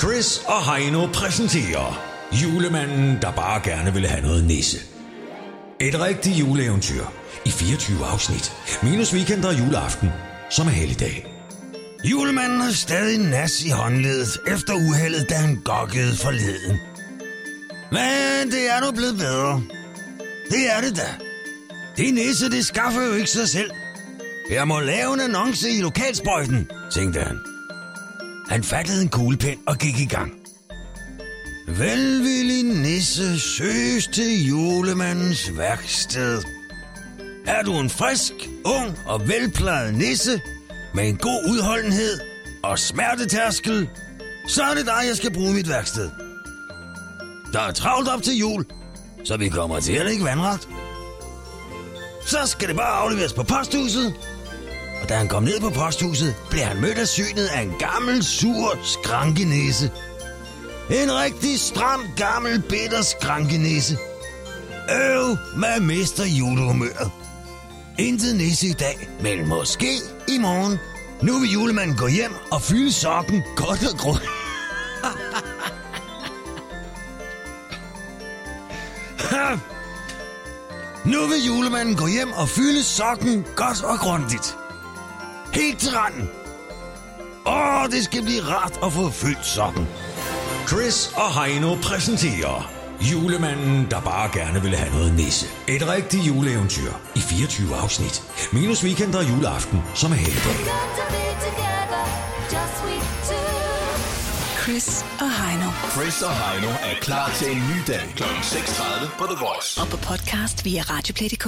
Chris og Heino præsenterer Julemanden, der bare gerne ville have noget nisse. Et rigtigt juleeventyr i 24 afsnit. Minus weekend og juleaften, som er helligdag. Julemanden har stadig nas i håndledet efter uheldet, da han gokkede forleden. Men det er nu blevet bedre. Det er det da. Det nisse, det skaffer jo ikke sig selv. Jeg må lave en annonce i lokalsprøjten, tænkte han. Han fattede en kuglepen og gik i gang. Velvillig nisse søges til julemandens værksted. Er du en frisk, ung og velplejet nisse med en god udholdenhed og smertetærskel, så er det dig, jeg skal bruge mit værksted. Der er travlt op til jul, så vi kommer til at lægge vandret. Så skal det bare afleveres på posthuset. Da han kom ned på posthuset, blev han mødt af synet af en gammel, sur skrankenæse. En rigtig stram, gammel, bitter skrankenæse. Øv med mester julehumøret. Intet nisse i dag, men måske i morgen. Nu vil julemanden gå hjem og fylde sokken godt og grundigt. nu vil julemanden gå hjem og fylde sokken godt og grundigt. Helt til randen. Åh, det skal blive rart at få fyldt sokken. Chris og Heino præsenterer Julemanden, der bare gerne ville have noget nisse. Et rigtigt juleeventyr i 24 afsnit. Minus weekend og juleaften, som er helligdag. Chris og Heino. Chris og Heino er klar til en ny dag kl. 6.30 på The Voice. Og på podcast via Radioplay.dk.